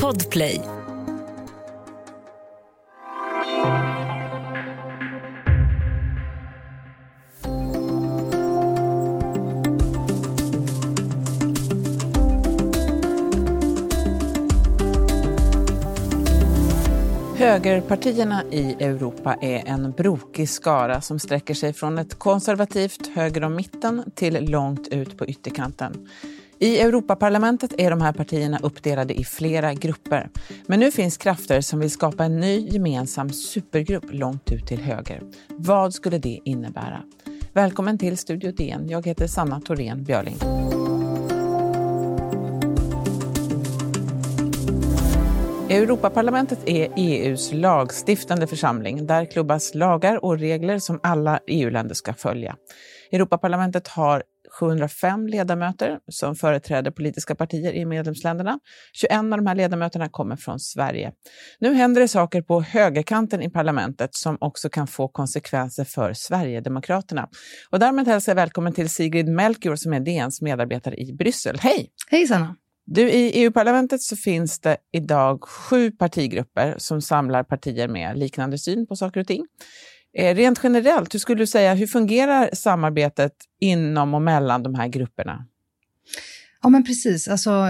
Podplay Högerpartierna i Europa är en brokig skara som sträcker sig från ett konservativt höger om mitten till långt ut på ytterkanten. I Europaparlamentet är de här partierna uppdelade i flera grupper. Men nu finns krafter som vill skapa en ny gemensam supergrupp långt ut till höger. Vad skulle det innebära? Välkommen till Studio DN. Jag heter Sanna Thorén Björling. Europaparlamentet är EUs lagstiftande församling. Där klubbas lagar och regler som alla EU-länder ska följa. Europaparlamentet har 705 ledamöter som företräder politiska partier i medlemsländerna. 21 av de här ledamöterna kommer från Sverige. Nu händer det saker på högerkanten i parlamentet som också kan få konsekvenser för Sverigedemokraterna. Och därmed hälsar jag välkommen till Sigrid Melchior som är DNs medarbetare i Bryssel. Hej! Hej Sanna! Du, I EU-parlamentet så finns det idag sju partigrupper som samlar partier med liknande syn på saker och ting. Eh, rent generellt, hur skulle du säga, hur fungerar samarbetet inom och mellan de här grupperna? Ja, men precis. Alltså,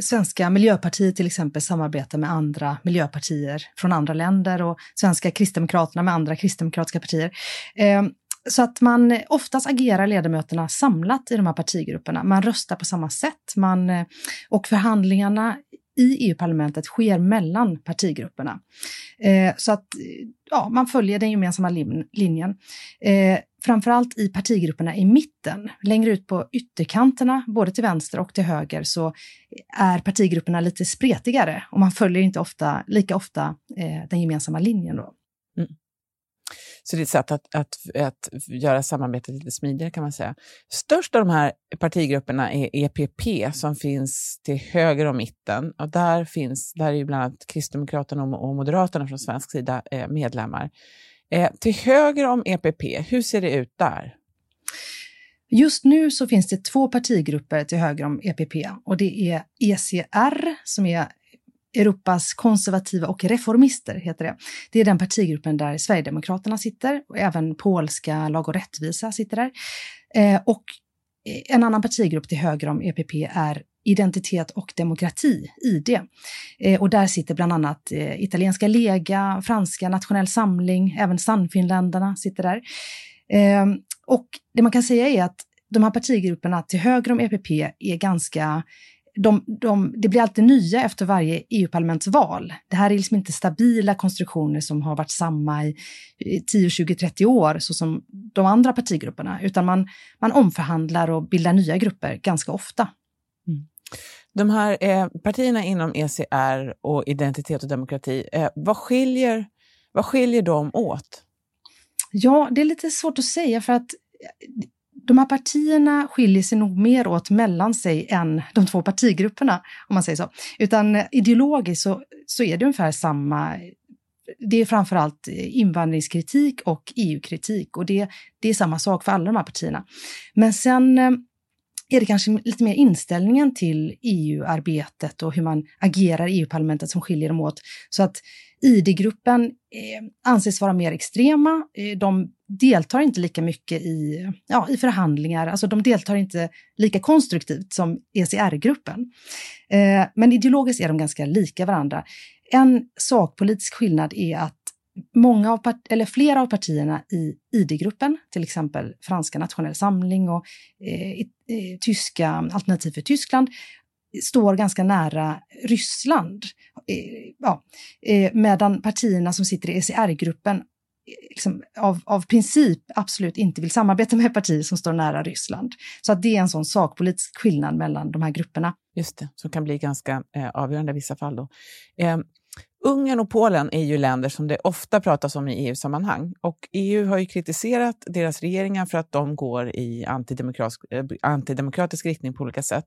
Svenska Miljöpartiet till exempel samarbetar med andra miljöpartier från andra länder och svenska Kristdemokraterna med andra kristdemokratiska partier. Ehm, så att man oftast agerar ledamöterna samlat i de här partigrupperna. Man röstar på samma sätt man, eh, och förhandlingarna i EU-parlamentet sker mellan partigrupperna. Eh, så att ja, man följer den gemensamma lin linjen. Eh, framförallt i partigrupperna i mitten. Längre ut på ytterkanterna, både till vänster och till höger, så är partigrupperna lite spretigare och man följer inte ofta, lika ofta eh, den gemensamma linjen. Då. Mm. Så det är ett sätt att, att, att göra samarbetet lite smidigare kan man säga. Störst av de här partigrupperna är EPP som finns till höger om mitten. Och där, finns, där är ju bland annat Kristdemokraterna och Moderaterna från svensk sida eh, medlemmar. Eh, till höger om EPP, hur ser det ut där? Just nu så finns det två partigrupper till höger om EPP och det är ECR som är Europas konservativa och reformister heter det. Det är den partigruppen där Sverigedemokraterna sitter och även polska Lag och rättvisa sitter där. Eh, och en annan partigrupp till höger om EPP är Identitet och demokrati, ID. Eh, och där sitter bland annat eh, italienska Lega, franska Nationell samling, även Sannfinländarna sitter där. Eh, och det man kan säga är att de här partigrupperna till höger om EPP är ganska de, de, det blir alltid nya efter varje EU-parlamentsval. Det här är liksom inte stabila konstruktioner som har varit samma i 10, 20, 30 år, så som de andra partigrupperna, utan man, man omförhandlar och bildar nya grupper ganska ofta. Mm. De här eh, partierna inom ECR och Identitet och demokrati, eh, vad, skiljer, vad skiljer de åt? Ja, det är lite svårt att säga för att de här partierna skiljer sig nog mer åt mellan sig än de två partigrupperna, om man säger så. Utan ideologiskt så, så är det ungefär samma det är framförallt invandringskritik och EU-kritik och det, det är samma sak för alla de här partierna. Men sen eh, är det kanske lite mer inställningen till EU-arbetet och hur man agerar i EU-parlamentet som skiljer dem åt. Så att ID-gruppen eh, anses vara mer extrema. Eh, de deltar inte lika mycket i, ja, i förhandlingar, alltså de deltar inte lika konstruktivt som ECR-gruppen. Eh, men ideologiskt är de ganska lika varandra. En sakpolitisk skillnad är att många av eller flera av partierna i ID-gruppen, till exempel Franska nationell samling och eh, eh, tyska Alternativ för Tyskland, står ganska nära Ryssland. Eh, ja, eh, medan partierna som sitter i ECR-gruppen eh, liksom, av, av princip absolut inte vill samarbeta med partier som står nära Ryssland. Så att det är en sån sakpolitisk skillnad mellan de här grupperna. Just det, som kan bli ganska eh, avgörande i vissa fall. Då. Ehm, Eh, Ungern och Polen är ju länder som det ofta pratas om i EU-sammanhang. Och EU har ju kritiserat deras regeringar för att de går i antidemokratisk, eh, antidemokratisk riktning på olika sätt.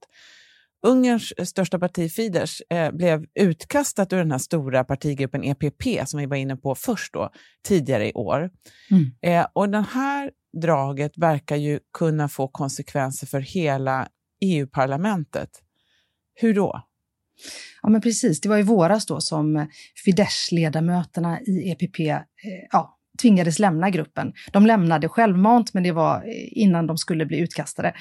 Ungerns största parti Fidesz eh, blev utkastat ur den här stora partigruppen EPP som vi var inne på först då, tidigare i år. Mm. Eh, och det här draget verkar ju kunna få konsekvenser för hela EU-parlamentet. Hur då? Ja, men precis. Det var i våras då som Fidesz-ledamöterna i EPP eh, ja, tvingades lämna gruppen. De lämnade självmant, men det var eh, innan de skulle bli utkastade.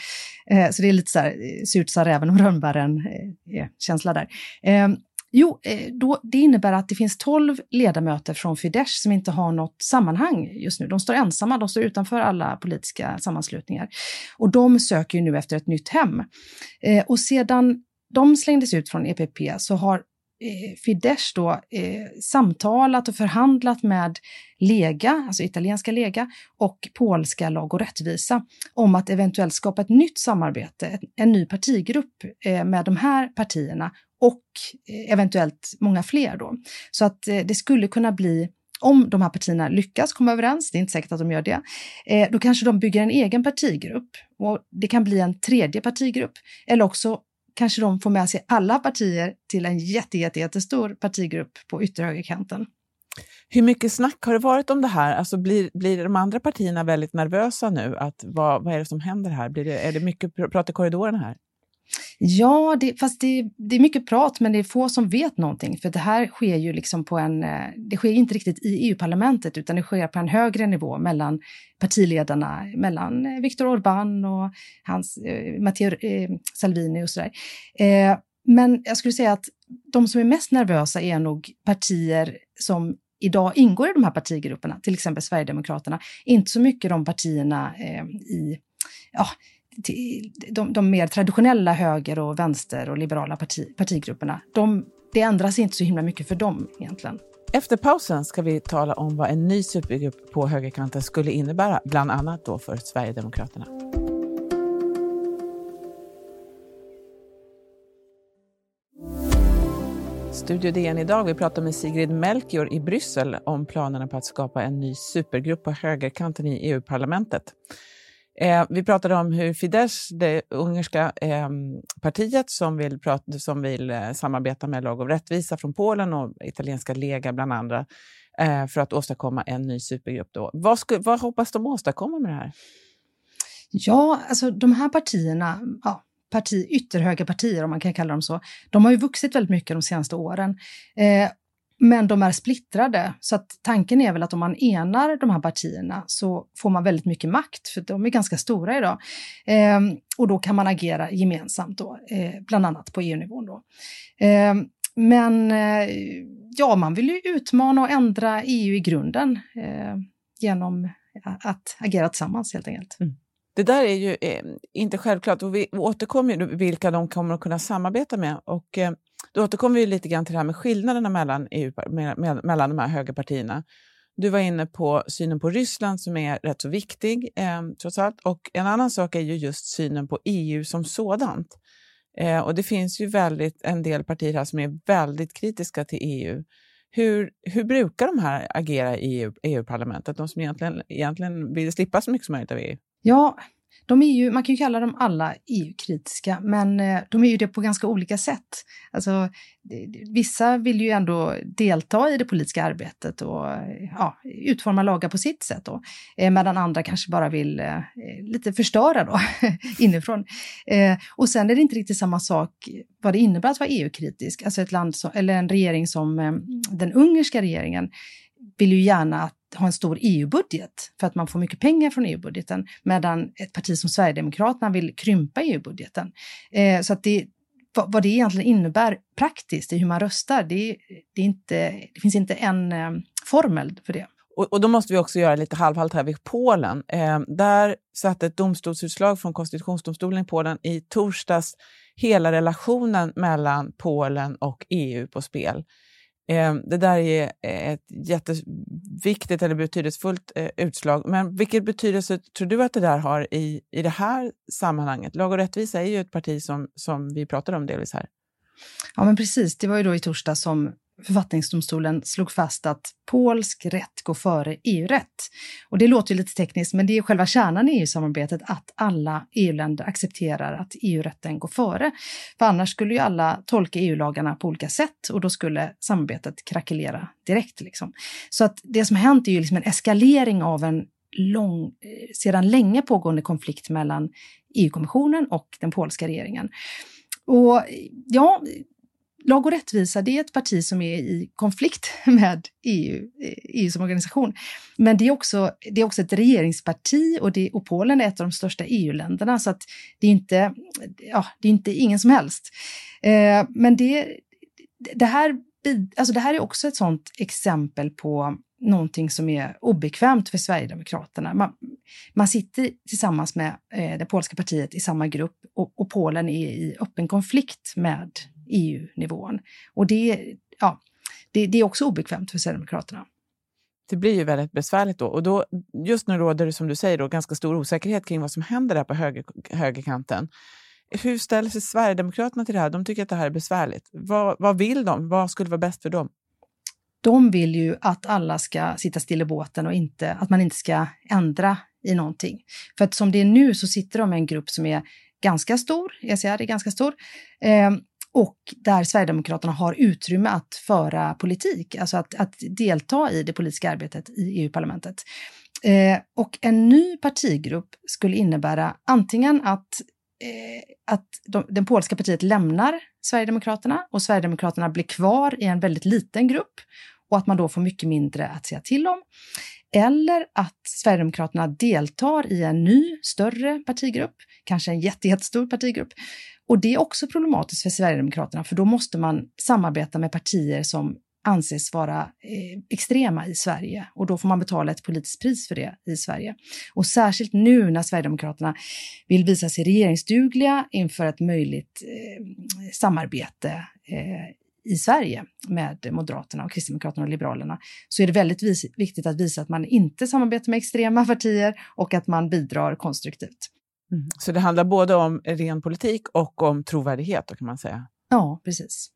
Eh, så det är lite så här, eh, surt sa räven om rönnbären-känsla eh, där. Jo, då, det innebär att det finns tolv ledamöter från Fidesz som inte har något sammanhang just nu. De står ensamma, de står utanför alla politiska sammanslutningar. Och de söker ju nu efter ett nytt hem. Och sedan de slängdes ut från EPP så har eh, Fidesz då eh, samtalat och förhandlat med Lega, alltså italienska Lega, och polska Lag och rättvisa om att eventuellt skapa ett nytt samarbete, en ny partigrupp eh, med de här partierna och eh, eventuellt många fler då. Så att eh, det skulle kunna bli om de här partierna lyckas komma överens, det är inte säkert att de gör det, eh, då kanske de bygger en egen partigrupp. Och det kan bli en tredje partigrupp. Eller också kanske de får med sig alla partier till en jätte, jätte, jättestor partigrupp på ytterhögerkanten. Hur mycket snack har det varit om det här? Alltså blir, blir de andra partierna väldigt nervösa nu? Att vad, vad är det som händer här? Blir det, är det mycket prat i korridoren här? Ja, det, fast det, det, är mycket prat, men det är få som vet någonting. För det här sker ju liksom på en... Eh, det sker inte riktigt i EU-parlamentet, utan det sker på en högre nivå mellan partiledarna, mellan eh, Viktor Orbán och hans, eh, Matteo eh, Salvini och sådär. Eh, men jag skulle säga att de som är mest nervösa är nog partier som idag ingår i de här partigrupperna, till exempel Sverigedemokraterna. Inte så mycket de partierna eh, i ja, de, de mer traditionella höger och vänster och liberala parti, partigrupperna, de, det ändras inte så himla mycket för dem egentligen. Efter pausen ska vi tala om vad en ny supergrupp på högerkanten skulle innebära, bland annat då för Sverigedemokraterna. Studio DN idag. Vi pratar med Sigrid Melchior i Bryssel om planerna på att skapa en ny supergrupp på högerkanten i EU-parlamentet. Eh, vi pratade om hur Fidesz, det ungerska eh, partiet som vill, prata, som vill eh, samarbeta med Lag och rättvisa från Polen och italienska Lega bland andra eh, för att åstadkomma en ny supergrupp. Då. Vad, sku, vad hoppas de åstadkomma med det här? Ja, alltså de här partierna, ja, parti, ytterhögerpartier om man kan kalla dem så, de har ju vuxit väldigt mycket de senaste åren. Eh, men de är splittrade, så att tanken är väl att om man enar de här partierna så får man väldigt mycket makt, för de är ganska stora idag. Eh, och då kan man agera gemensamt, då, eh, bland annat på EU-nivån. Då. Eh, men eh, ja, man vill ju utmana och ändra EU i grunden eh, genom att agera tillsammans helt enkelt. Mm. Det där är ju eh, inte självklart och vi återkommer ju vilka de kommer att kunna samarbeta med. Och, eh, då återkommer vi lite grann till det här med skillnaderna mellan, EU, med, med, mellan de här högerpartierna. Du var inne på synen på Ryssland som är rätt så viktig, eh, trots allt. Och en annan sak är ju just synen på EU som sådant. Eh, och det finns ju väldigt, en del partier här som är väldigt kritiska till EU. Hur, hur brukar de här agera i EU-parlamentet, e de som egentligen, egentligen vill slippa så mycket som möjligt av EU? Ja, de är ju, man kan ju kalla dem alla EU-kritiska, men eh, de är ju det på ganska olika sätt. Alltså, vissa vill ju ändå delta i det politiska arbetet och eh, ja, utforma lagar på sitt sätt, då, eh, medan andra kanske bara vill eh, lite förstöra då, inifrån. Och sen är det inte riktigt samma sak vad det innebär att vara EU-kritisk. Alltså ett land som, eller en regering som den ungerska regeringen vill ju gärna att ha en stor EU-budget för att man får mycket pengar från EU-budgeten, medan ett parti som Sverigedemokraterna vill krympa EU-budgeten. Eh, så att det, vad, vad det egentligen innebär praktiskt i hur man röstar, det, det, är inte, det finns inte en eh, formel för det. Och, och, då måste vi också göra lite halvhalt här vid Polen. Eh, där satte ett domstolsutslag från konstitutionsdomstolen i Polen i torsdags hela relationen mellan Polen och EU på spel. Ehm, det där är eh, ett jätteviktigt eller betydelsefullt eh, utslag. Men vilken betydelse tror du att det där har i, i det här sammanhanget? Lag och rättvisa är ju ett parti som, som vi pratar om delvis här. Ja, men precis. Det var ju då i torsdag som författningsdomstolen slog fast att polsk rätt går före EU-rätt. Och det låter ju lite tekniskt, men det är själva kärnan i EU-samarbetet att alla EU-länder accepterar att EU-rätten går före. För annars skulle ju alla tolka EU-lagarna på olika sätt och då skulle samarbetet krackelera direkt. Liksom. Så att det som hänt är ju liksom en eskalering av en lång, eh, sedan länge pågående konflikt mellan EU-kommissionen och den polska regeringen. Och ja, Lag och rättvisa, det är ett parti som är i konflikt med EU, EU eh, som organisation. Men det är också, det är också ett regeringsparti och, det, och Polen är ett av de största EU-länderna, så att det är inte, ja, det är inte ingen som helst. Eh, men det, det, här, alltså det här är också ett sådant exempel på någonting som är obekvämt för Sverigedemokraterna. Man, man sitter tillsammans med eh, det polska partiet i samma grupp och, och Polen är i öppen konflikt med EU-nivån. Och det, ja, det, det är också obekvämt för Sverigedemokraterna. Det blir ju väldigt besvärligt då. Och då, just nu råder det, som du säger, då, ganska stor osäkerhet kring vad som händer där på höger, högerkanten. Hur ställer sig Sverigedemokraterna till det här? De tycker att det här är besvärligt. Vad, vad vill de? Vad skulle vara bäst för dem? De vill ju att alla ska sitta still i båten och inte, att man inte ska ändra i någonting. För att som det är nu så sitter de med en grupp som är ganska stor, ECR är ganska stor, eh, och där Sverigedemokraterna har utrymme att föra politik, alltså att, att delta i det politiska arbetet i EU-parlamentet. Eh, och en ny partigrupp skulle innebära antingen att, eh, att de, den polska partiet lämnar Sverigedemokraterna och Sverigedemokraterna blir kvar i en väldigt liten grupp och att man då får mycket mindre att säga till om. Eller att Sverigedemokraterna deltar i en ny, större partigrupp, kanske en jättestor partigrupp, och det är också problematiskt för Sverigedemokraterna, för då måste man samarbeta med partier som anses vara eh, extrema i Sverige och då får man betala ett politiskt pris för det i Sverige. Och särskilt nu när Sverigedemokraterna vill visa sig regeringsdugliga inför ett möjligt eh, samarbete eh, i Sverige med Moderaterna och Kristdemokraterna och Liberalerna så är det väldigt viktigt att visa att man inte samarbetar med extrema partier och att man bidrar konstruktivt. Mm. Så det handlar både om ren politik och om trovärdighet, då kan man säga? Ja, precis.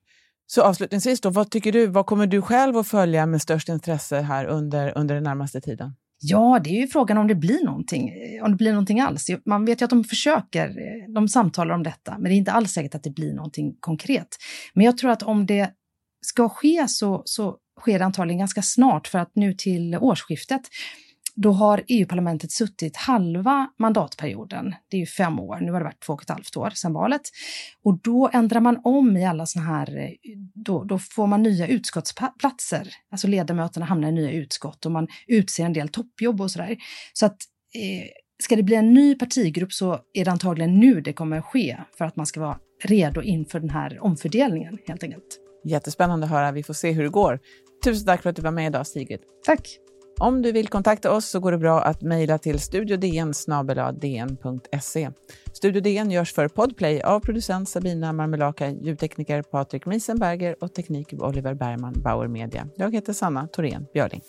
Så avslutningsvis, då, vad tycker du, vad kommer du själv att följa med störst intresse här under, under den närmaste tiden? Ja, det är ju frågan om det blir någonting, om det blir någonting alls. Man vet ju att de försöker, de samtalar om detta, men det är inte alls säkert att det blir någonting konkret. Men jag tror att om det ska ske så, så sker det antagligen ganska snart, för att nu till årsskiftet då har EU-parlamentet suttit halva mandatperioden. Det är ju fem år, nu har det varit två och ett halvt år sedan valet. Och då ändrar man om i alla såna här, då, då får man nya utskottsplatser. Alltså ledamöterna hamnar i nya utskott och man utser en del toppjobb och sådär. Så att eh, ska det bli en ny partigrupp så är det antagligen nu det kommer att ske för att man ska vara redo inför den här omfördelningen helt enkelt. Jättespännande att höra. Vi får se hur det går. Tusen tack för att du var med idag, Sigrid. Tack. Om du vill kontakta oss så går det bra att mejla till studiodn e. Studio DN görs för Podplay av producent Sabina Marmelaka, ljudtekniker Patrik Miesenberger och teknik Oliver Bergman, Bauer Media. Jag heter Sanna Thorén Björling.